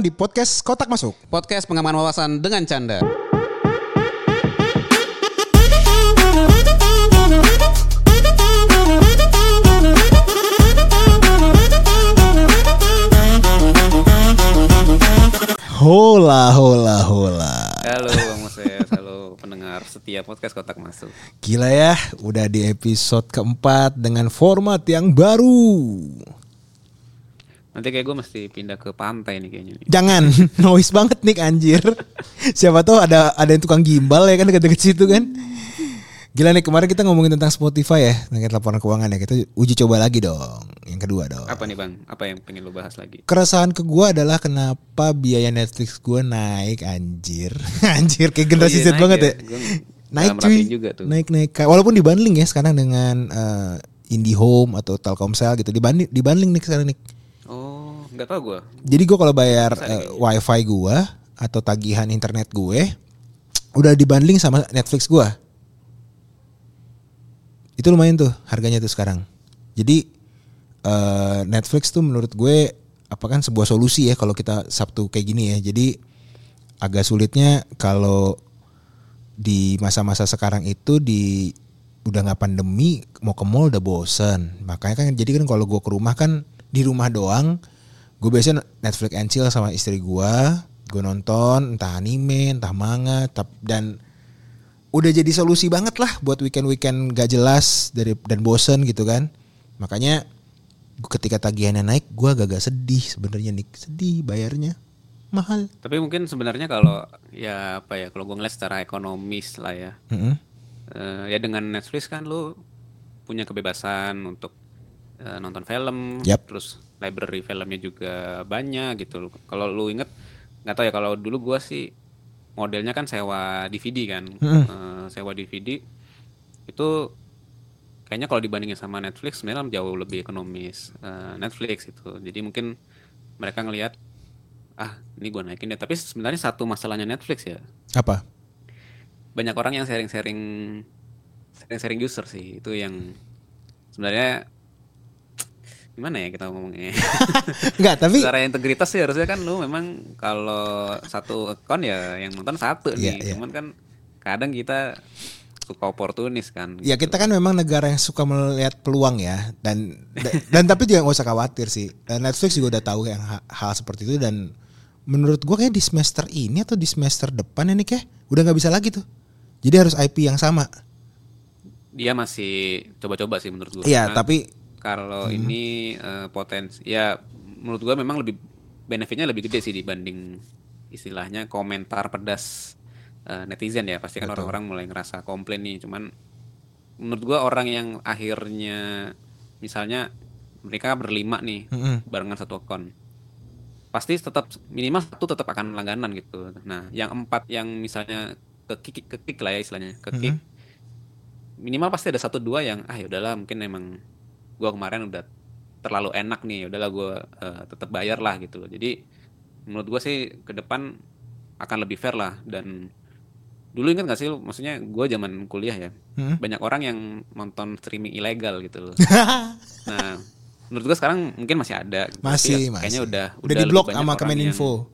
di podcast Kotak Masuk. Podcast pengaman wawasan dengan canda. Hola, hola, hola. Halo Bang Moses, halo pendengar setia podcast Kotak Masuk. Gila ya, udah di episode keempat dengan format yang baru. Nanti kayak gue mesti pindah ke pantai nih kayaknya. Nih. Jangan, noise banget nih anjir. Siapa tahu ada ada yang tukang gimbal ya kan deket-deket situ kan. Gila nih kemarin kita ngomongin tentang Spotify ya, tentang laporan keuangan ya. Kita uji coba lagi dong, yang kedua dong. Apa nih Bang? Apa yang pengen lo bahas lagi? Keresahan ke gue adalah kenapa biaya Netflix gue naik anjir. anjir kayak generasi Oh iya, Z banget ya. Gua naik cuy juga tuh. naik naik walaupun dibanding ya sekarang dengan uh, IndiHome atau Telkomsel gitu dibanding dibanding nih sekarang nih nggak tahu gue. jadi gue kalau bayar uh, wifi gue atau tagihan internet gue udah dibanding sama Netflix gue itu lumayan tuh harganya tuh sekarang. Jadi uh, Netflix tuh menurut gue apa kan sebuah solusi ya kalau kita Sabtu kayak gini ya. Jadi agak sulitnya kalau di masa-masa sekarang itu di udah nggak pandemi mau ke mall udah bosen. Makanya kan jadi kan kalau gue ke rumah kan di rumah doang gue biasanya Netflix and chill sama istri gue gue nonton entah anime entah manga tap- dan udah jadi solusi banget lah buat weekend-weekend gak jelas dari dan bosen gitu kan. Makanya gua ketika tagihannya naik gue agak-agak sedih sebenarnya nih sedih bayarnya. Mahal. Tapi mungkin sebenarnya kalau ya apa ya kalau gue ngeliat secara ekonomis lah ya. Mm-mm. Eh, ya dengan Netflix kan lu punya kebebasan untuk eh, nonton film, Yap. terus library filmnya juga banyak gitu. Kalau lu inget nggak tahu ya kalau dulu gua sih modelnya kan sewa DVD kan, Eh, sewa DVD itu kayaknya kalau dibandingin sama Netflix sebenarnya jauh lebih ekonomis eh, Netflix itu. Jadi mungkin mereka ngelihat ah ini gua naikin deh. Tapi sebenarnya satu masalahnya Netflix ya apa banyak orang yang sharing-sharing sharing-sharing user sih itu yang sebenarnya gimana ya kita ngomongnya Enggak tapi secara integritas sih harusnya kan lu memang kalau satu akun ya yang nonton satu nih Iya, iya. cuman kan kadang kita suka oportunis kan Ya kita kan memang negara yang suka melihat peluang ya dan dan, dan tapi juga nggak usah khawatir sih. Dan Netflix juga udah tahu yang ha- hal seperti itu dan menurut gua kayak di semester ini atau di semester depan ini kayak udah nggak bisa lagi tuh. Jadi harus IP yang sama. dia masih coba-coba sih menurut gua Iya, tapi kalau ini eh, potensi ya menurut gua memang lebih benefitnya lebih gede sih dibanding istilahnya komentar pedas eh, netizen ya. Pasti kan orang-orang mulai ngerasa komplain nih. Cuman menurut gua orang yang akhirnya misalnya mereka berlima nih Mm-mm. barengan satu akun pasti tetap minimal satu tetap akan langganan gitu. Nah yang empat yang misalnya ke kick ke kick lah ya istilahnya ke kick minimal pasti ada satu dua yang ah ya udahlah mungkin emang gua kemarin udah terlalu enak nih udahlah gua eh, tetap bayar lah gitu loh. Jadi menurut gua sih ke depan akan lebih fair lah. Dan dulu ingat gak sih lu? Maksudnya gua zaman kuliah ya Mm-mm. banyak orang yang nonton streaming ilegal gitu loh. Nah menurut gua sekarang mungkin masih ada Tapi masih ya masih. kayaknya udah udah, lebih di blok sama Kemeninfo.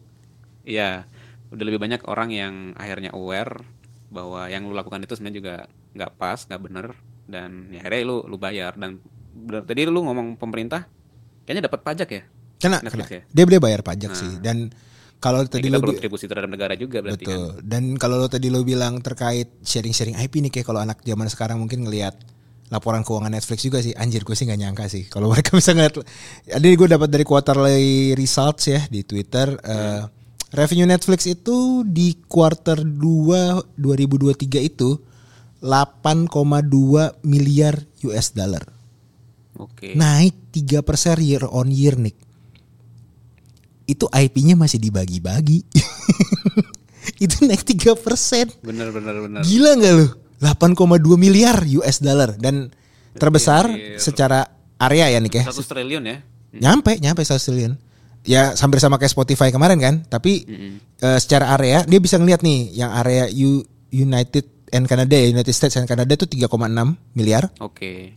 Iya, udah lebih banyak orang yang akhirnya aware bahwa yang lu lakukan itu sebenarnya juga nggak pas, nggak bener, dan ya akhirnya lu lu bayar. Dan bener, tadi lu ngomong pemerintah kayaknya dapat pajak ya. Kena, Netflix kena. ya? Dia dia bayar pajak sih dan kalau tadi lo berkontribusi terhadap negara juga berarti kan. Betul. Dan kalau lo tadi lo bilang terkait sharing-sharing IP nih kayak kalau anak zaman sekarang mungkin ngelihat laporan keuangan Netflix juga sih anjir gue sih nggak nyangka sih kalau mereka bisa ngeliat Ada gue dapat dari quarterly results ya di Twitter eh, revenue Netflix itu di quarter 2 2023 itu 8,2 miliar US dollar. Oke. Naik 3% year on year nih. Itu IP-nya masih dibagi-bagi. itu naik 3%. Bener bener bener. Gila nggak lu? 8,2 miliar US dollar dan terbesar Anjir. secara area ya nih ya. Satu triliun ya. Nyampe, nyampe 1 triliun. Ya hampir sama kayak Spotify kemarin kan, tapi eh, secara area dia bisa ngeliat nih yang area U- United and Canada, ya, United States and Canada itu 3,6 miliar. Oke.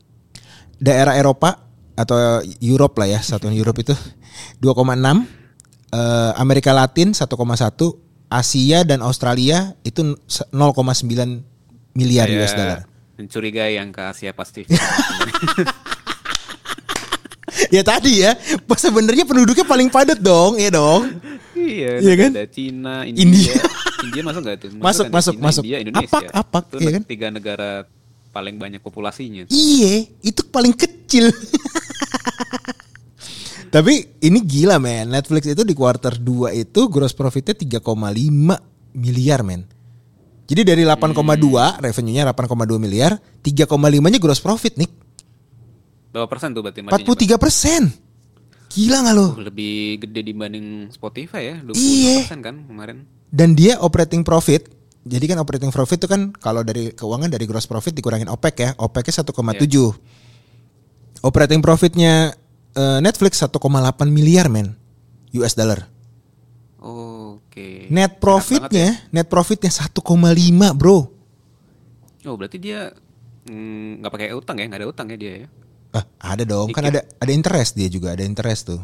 Daerah Eropa atau Europe lah ya, satuan Europe itu 2,6 eh, Amerika Latin 1,1, Asia dan Australia itu 0,9 miliar Saya US dollar. Mencurigai yang ke Asia Pasifik. ya tadi ya, pas sebenarnya penduduknya paling padat dong, ya dong. iya, Iya kan? Ada Cina, India. India. India masuk nggak tuh? Masuk, kan ya? masuk, Cina, masuk. India, Indonesia. Apak, apak, Itu iya kan? tiga negara paling banyak populasinya. Iye, itu paling kecil. Tapi ini gila men, Netflix itu di quarter 2 itu gross profitnya 3,5 miliar men. Jadi dari 8,2 revenue-nya 8,2 miliar, 3,5-nya gross profit nih. Berapa persen tuh berarti marginnya, 43 persen. Gila nggak lo? Pak? Lebih gede dibanding Spotify ya, 20 Iya. persen kan kemarin. Dan dia operating profit. Jadi kan operating profit itu kan kalau dari keuangan dari gross profit dikurangin OPEC ya. OPEC-nya 1,7. Operating profitnya eh, Netflix 1,8 miliar men. US dollar. Oke. Net Enak banget ya. profitnya, net profitnya 1,5 bro. Oh berarti dia mm, nggak pakai utang ya, nggak ada utang ya dia ya? Ah, ada dong, kan ada Dikit. ada interest dia juga, ada interest tuh.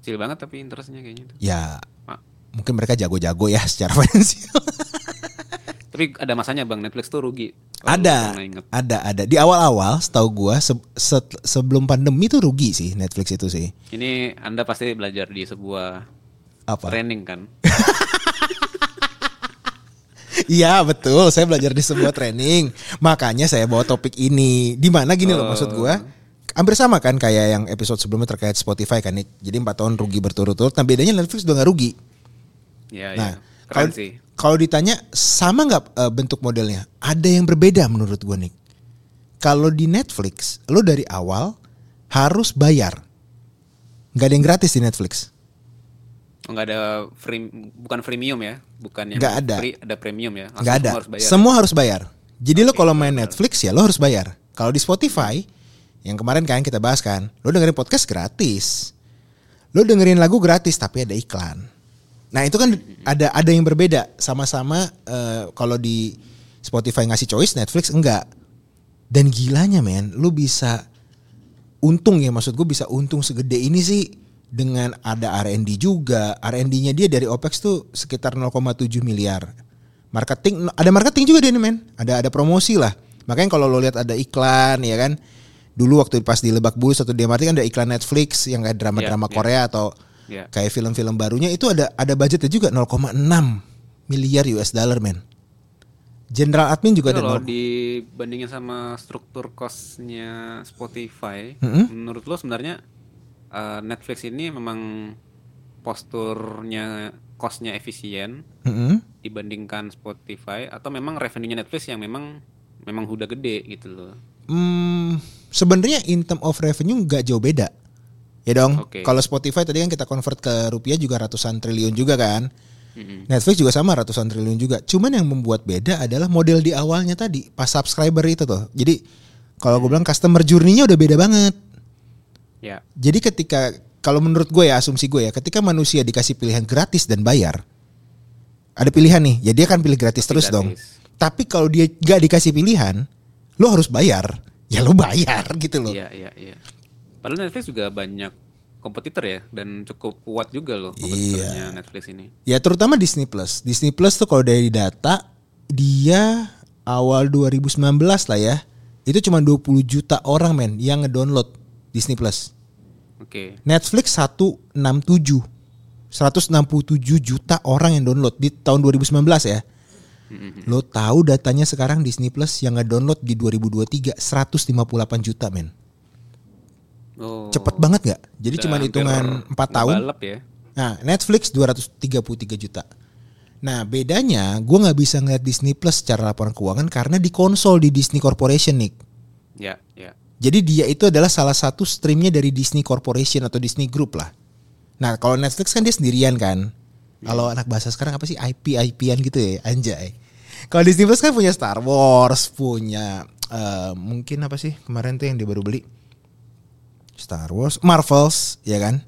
Kecil banget tapi interestnya kayaknya tuh. Ya, mungkin mereka jago-jago ya secara finansial. Tapi ada masanya bang Netflix tuh rugi. Ada, ada, ada. Di awal-awal, setahu gua se- se- sebelum pandemi tuh rugi sih Netflix itu sih. Ini anda pasti belajar di sebuah Apa? training kan? Iya betul, saya belajar di sebuah training. Makanya saya bawa topik ini. Di mana gini loh Oh. maksud gua? Hampir sama kan kayak yang episode sebelumnya terkait Spotify kan Nick. Jadi 4 tahun rugi berturut-turut. Nah bedanya Netflix udah nggak rugi. Ya, Nah, ya. kalau sih. kalau ditanya sama nggak eh, bentuk modelnya? Ada yang berbeda menurut gua Nick. Kalau di Netflix, lo dari awal harus bayar. Nggak ada yang gratis di Netflix. Oh, nggak ada free, bukan freemium ya, bukan yang Nggak ada. free, ada premium ya. Langsung Nggak ada. semua harus bayar. Semua harus bayar. Jadi lo kalau main Netflix ya lo harus bayar. Kalau di Spotify yang kemarin kan kita bahas kan, lo dengerin podcast gratis. Lo dengerin lagu gratis tapi ada iklan. Nah itu kan ada ada yang berbeda. Sama-sama eh, kalau di Spotify ngasih choice, Netflix enggak. Dan gilanya men, lo bisa untung ya maksud gue bisa untung segede ini sih dengan ada R&D juga. R&D-nya dia dari OPEX tuh sekitar 0,7 miliar. Marketing ada marketing juga dia nih men. Ada ada promosi lah. Makanya kalau lo lihat ada iklan ya kan. Dulu waktu pas di Lebak Bulus atau di MRT kan ada iklan Netflix yang kayak drama-drama iya. Korea atau Ya. kayak film-film barunya itu ada ada budgetnya juga 0,6 miliar US dollar men. General admin juga ada Kalau 0, dibandingin sama struktur costnya Spotify, Mm-mm. menurut lo sebenarnya eh, Netflix ini memang posturnya costnya efisien Mm-mm. dibandingkan Spotify atau memang revenue-nya Netflix yang memang memang udah gede gitu loh. Hmm, sebenarnya in term of revenue nggak jauh beda. Ya dong. Oke. Kalau Spotify tadi kan kita convert ke rupiah juga ratusan triliun juga kan. Netflix juga sama ratusan triliun juga. Cuman yang membuat beda adalah model di awalnya tadi pas subscriber itu tuh. Jadi kalau gue bilang customer journey-nya udah beda banget. Ya, Jadi ketika kalau menurut gue ya asumsi gue ya, ketika manusia dikasih pilihan gratis dan bayar, ada pilihan nih, ya dia akan pilih gratis terus gratis. dong. Tapi kalau dia gak dikasih pilihan, lo harus bayar. Ya lo bayar gitu loh. iya, iya, iya. Padahal Netflix juga banyak kompetitor ya dan cukup kuat juga loh kompetitornya Iya. Netflix ini. Ya terutama Disney Plus. Disney Plus tuh kalau dari data dia awal 2019 lah ya. Itu cuma 20 juta orang men yang ngedownload Disney Plus. Oke. Netflix 167. 167 juta orang yang download di tahun 2019 ya. Mm-mm. Lo tahu datanya sekarang Disney Plus yang ngedownload di 2023 158 juta men. Oh, Cepet banget nggak? Jadi udah cuma hitungan 4 tahun. ya. Nah, Netflix 233 juta. Nah, bedanya gue nggak bisa ngeliat Disney Plus secara laporan keuangan karena di konsol di Disney Corporation nih. Ya, ya. Jadi dia itu adalah salah satu streamnya dari Disney Corporation atau Disney Group lah. Nah, kalau Netflix kan dia sendirian kan. Kalau anak bahasa sekarang apa sih IP IP-an gitu ya, anjay. Kalau Disney Plus kan punya Star Wars, punya eh, mungkin apa sih kemarin tuh yang dia baru beli Star Wars, Marvels, ya kan?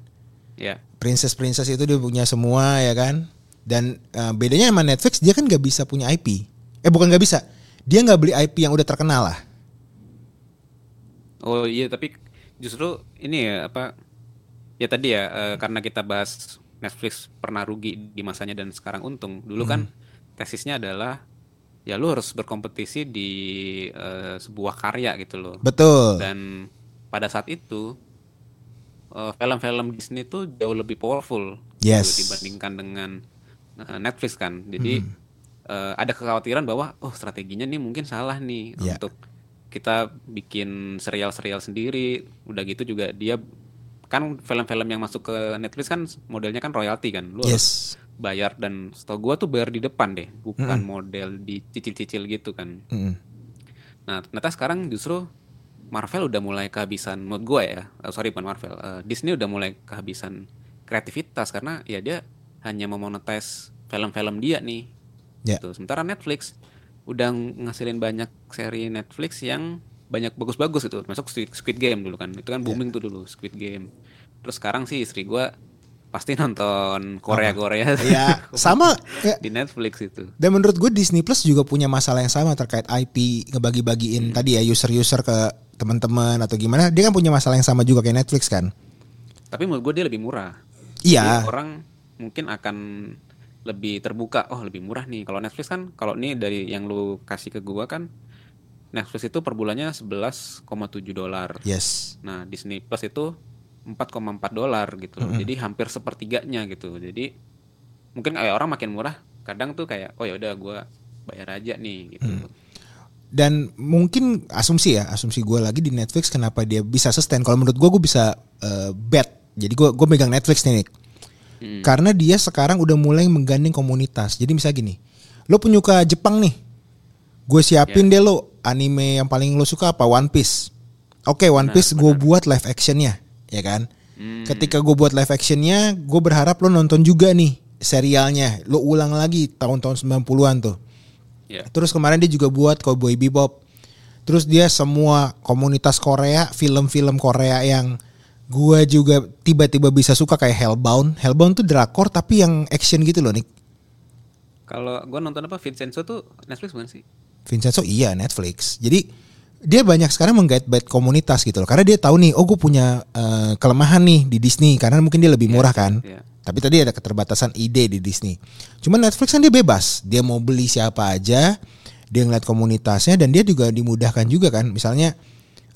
Ya. princess princess itu dia punya semua ya kan dan eh, bedanya sama Netflix dia kan nggak bisa punya IP eh bukan nggak bisa dia nggak beli IP yang udah terkenal lah Oh iya, tapi justru ini ya apa ya tadi ya uh, karena kita bahas Netflix pernah rugi di masanya dan sekarang untung. Dulu kan hmm. tesisnya adalah ya lu harus berkompetisi di uh, sebuah karya gitu loh. Betul. Dan pada saat itu film film-film Disney tuh jauh lebih powerful yes. gitu, dibandingkan dengan uh, Netflix kan. Jadi hmm. uh, ada kekhawatiran bahwa oh strateginya nih mungkin salah nih yeah. untuk kita bikin serial-serial sendiri. Udah gitu juga dia kan film-film yang masuk ke Netflix kan modelnya kan royalti kan lu yes. bayar dan setahu gua tuh bayar di depan deh bukan mm. model dicicil-cicil gitu kan mm. nah ternyata sekarang justru Marvel udah mulai kehabisan menurut gue ya oh, sorry bukan Marvel uh, Disney udah mulai kehabisan kreativitas karena ya dia hanya memonetize film-film dia nih yeah. gitu. sementara Netflix udah ngasilin banyak seri Netflix yang banyak bagus-bagus itu masuk Squid Game dulu kan itu kan iya. booming yeah. tuh dulu Squid Game terus sekarang sih istri gue pasti nonton Korea Korea ya sama ya. di Netflix itu dan menurut gue Disney Plus juga punya masalah yang sama terkait IP ngebagi-bagiin hmm. tadi ya user-user ke teman-teman atau gimana dia kan punya masalah yang sama juga kayak Netflix kan tapi menurut gue dia lebih murah iya Jadi orang mungkin akan lebih terbuka oh lebih murah nih kalau Netflix kan kalau nih dari yang lu kasih ke gue kan Netflix itu per bulannya 11,7 dolar. Yes. Nah, Disney Plus itu 4,4 dolar gitu. Mm -hmm. Jadi hampir sepertiganya gitu. Jadi mungkin kayak orang makin murah, kadang tuh kayak oh ya udah gue bayar aja nih gitu. Mm. Dan mungkin asumsi ya, asumsi gue lagi di Netflix kenapa dia bisa sustain. Kalau menurut gue gue bisa uh, bet. Jadi gue gue megang Netflix nih. Nick. Hmm. Karena dia sekarang udah mulai menggandeng komunitas. Jadi misalnya gini, lo penyuka Jepang nih, gue siapin yeah. deh lo anime yang paling lo suka apa One Piece. Oke okay, One Piece gue buat live actionnya, ya kan. Hmm. Ketika gue buat live actionnya, gue berharap lo nonton juga nih serialnya. Lo ulang lagi tahun-tahun 90-an tuh. Yeah. Terus kemarin dia juga buat Cowboy Bebop. Terus dia semua komunitas Korea, film-film Korea yang gue juga tiba-tiba bisa suka kayak Hellbound. Hellbound tuh drakor tapi yang action gitu loh, Nick. Kalau gue nonton apa Vincenzo tuh Netflix bukan sih? Vincenzo iya Netflix. Jadi dia banyak sekarang menggait-bait komunitas gitu loh. Karena dia tahu nih, oh gue punya uh, kelemahan nih di Disney karena mungkin dia lebih iya, murah kan. Yeah. Tapi tadi ada keterbatasan ide di Disney. Cuma Netflix kan dia bebas. Dia mau beli siapa aja, dia ngeliat komunitasnya dan dia juga dimudahkan juga kan. Misalnya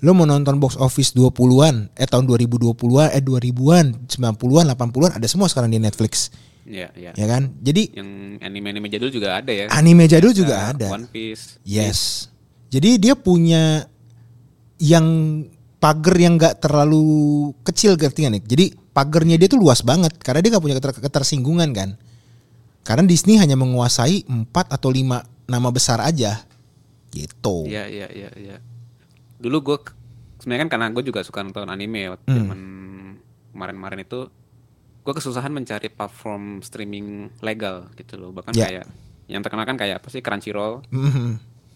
lo mau nonton box office 20-an, eh tahun 2020-an, eh 2000-an, 90-an, 80-an ada semua sekarang di Netflix. Iya, iya. Ya kan? Jadi yang anime-anime jadul juga ada ya. Anime jadul juga ada. One Piece. Yes. Jadi dia punya yang pagar yang gak terlalu kecil ngerti nih. Jadi pagernya dia tuh luas banget karena dia gak punya keter ketersinggungan kan. Karena Disney hanya menguasai empat atau lima nama besar aja. Gitu. Iya, iya, iya, iya. Dulu gue sebenarnya kan karena gue juga suka nonton anime waktu hmm. zaman kemarin-kemarin itu gue kesusahan mencari platform streaming legal gitu loh bahkan yeah. kayak yang terkenal kan kayak apa sih Crunchyroll mm-hmm.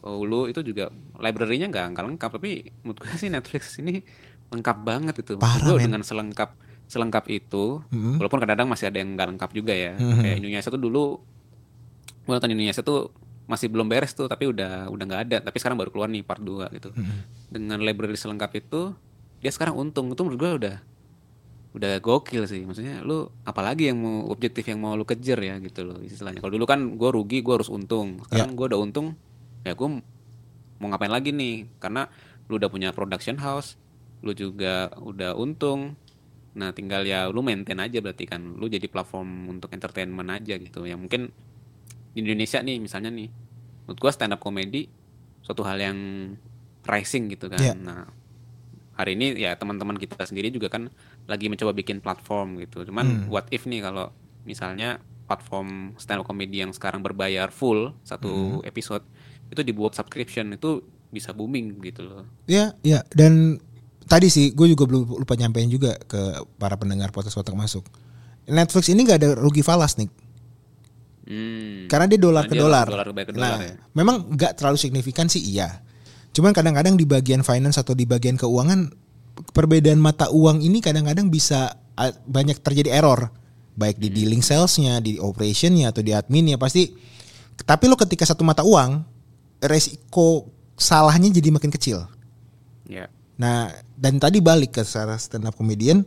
Hulu itu juga library-nya nggak nggak lengkap tapi menurut gue sih Netflix ini lengkap banget itu gue dengan selengkap selengkap itu mm-hmm. walaupun kadang-kadang masih ada yang nggak lengkap juga ya. Mm-hmm. kayak Indonesia tuh dulu gue nonton Indonesia tuh masih belum beres tuh tapi udah udah nggak ada. Tapi sekarang baru keluar nih part 2 gitu. Mm-hmm. dengan library selengkap itu dia sekarang untung. Itu menurut gue udah udah gokil sih. Maksudnya lu apalagi yang mau objektif yang mau lu kejar ya gitu loh istilahnya. Kalau dulu kan gue rugi gue harus untung. Sekarang yeah. gue udah untung ya gue mau ngapain lagi nih? Karena lu udah punya production house lu juga udah untung nah tinggal ya lu maintain aja berarti kan lu jadi platform untuk entertainment aja gitu ya mungkin di Indonesia nih misalnya nih menurut gue stand up comedy suatu hal yang rising gitu kan yeah. nah hari ini ya teman-teman kita sendiri juga kan lagi mencoba bikin platform gitu. Cuman hmm. what if nih kalau misalnya platform stand up comedy yang sekarang berbayar full satu hmm. episode itu dibuat subscription itu bisa booming gitu loh. Ya, ya dan tadi sih gue juga belum lupa nyampein juga ke para pendengar podcast kotak masuk. Netflix ini gak ada rugi falas nih. Hmm. Karena dia dolar ke dolar. Nah, ya? memang nggak terlalu signifikan sih iya. Cuman kadang-kadang di bagian finance atau di bagian keuangan perbedaan mata uang ini kadang-kadang bisa banyak terjadi error baik di dealing salesnya, di operationnya atau di adminnya pasti. Tapi lo ketika satu mata uang resiko salahnya jadi makin kecil. Yeah. Nah dan tadi balik ke secara stand up comedian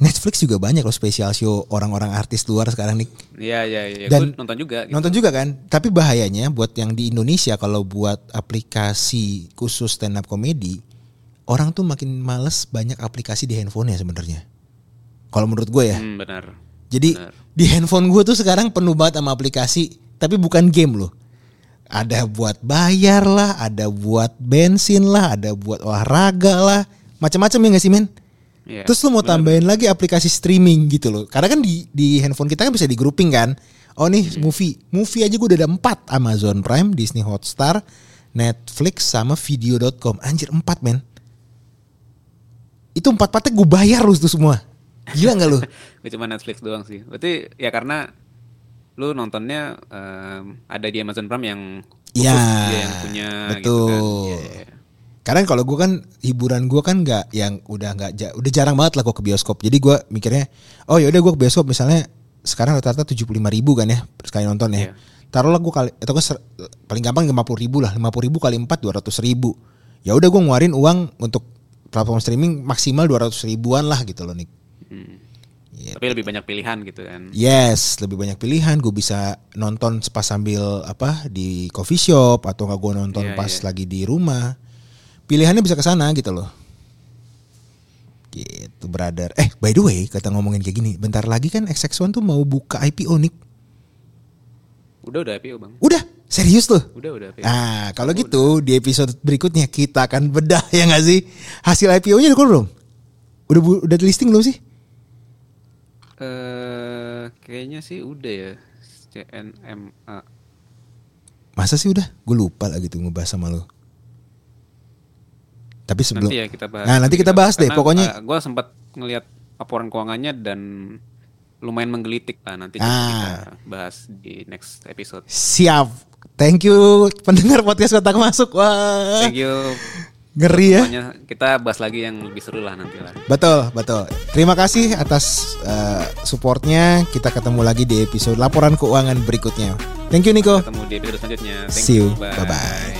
Netflix juga banyak loh spesial show orang-orang artis luar sekarang nih. Iya iya iya. Dan- Gue nonton juga. Gitu. Nonton juga kan? Tapi bahayanya buat yang di Indonesia kalau buat aplikasi khusus stand up comedy, orang tuh makin males banyak aplikasi di handphonenya sebenarnya. Kalau menurut gue ya. Hmm, benar. Jadi benar. di handphone gue tuh sekarang penuh banget sama aplikasi, tapi bukan game loh. Ada buat bayar lah, ada buat bensin lah, ada buat olahraga lah, macam-macam ya nggak sih men? Iya, Terus lu mau benar. tambahin lagi aplikasi streaming gitu loh. Karena kan di di handphone kita kan bisa di grouping kan. Oh nih movie, movie aja gue udah ada empat Amazon Prime, Disney Hotstar, Netflix sama Video.com. Anjir empat men. Itu empat empatnya gue bayar lu itu semua. Gila nggak lu? Gue cuma Netflix doang sih. Berarti ya karena lu nontonnya em, ada di Amazon Prime yang khusus Iya, dia yang punya gitu betul. kan. Iya, iya. Karena kalau gue kan hiburan gue kan nggak yang udah nggak ja- udah jarang banget lah gue ke bioskop. Jadi gue mikirnya, oh yaudah gue ke bioskop misalnya sekarang rata-rata tujuh puluh ribu kan ya sekali nonton ya. Iya. Taruhlah gue kali atau gue ser- paling gampang lima puluh ribu lah, lima puluh ribu kali empat dua ratus ribu. Ya udah gue ngeluarin uang untuk platform streaming maksimal dua ratus ribuan lah gitu loh nih. Hmm. Iya. Tapi lebih banyak pilihan gitu kan. Yes, lebih banyak pilihan. Gue bisa nonton pas sambil apa di coffee shop atau nggak gue nonton Iya, pas iya. lagi di rumah. Pilihannya bisa ke sana gitu loh. Gitu, brother. Eh, by the way, kata ngomongin kayak gini, bentar lagi kan XX1 tuh mau buka IPO nih. Udah udah IPO bang. Udah, serius tuh. Udah udah IPO. Nah, kalau gitu di episode berikutnya kita akan bedah ya nggak sih? Hasil IPO-nya udah belum? Udah udah listing belum sih? Eh, kayaknya sih udah ya. CNMA. Masa sih udah? Gue lupa lagi tuh ngebahas sama lo. Tapi sebelum Nanti ya kita bahas. Nah, nanti kita bahas deh. Pokoknya gue sempat ngelihat laporan keuangannya dan lumayan menggelitik lah nanti Ah. kita bahas di next episode. siap. Thank you pendengar podcast kotak masuk. Wah. Thank you. Ngeri ya. Semuanya kita bahas lagi yang lebih seru lah nanti lah. Betul, betul. Terima kasih atas eh, supportnya. Kita ketemu lagi di episode laporan keuangan berikutnya. Thank you Nico. Ketemu di episode selanjutnya. Thank See you. Bye. Bye-bye.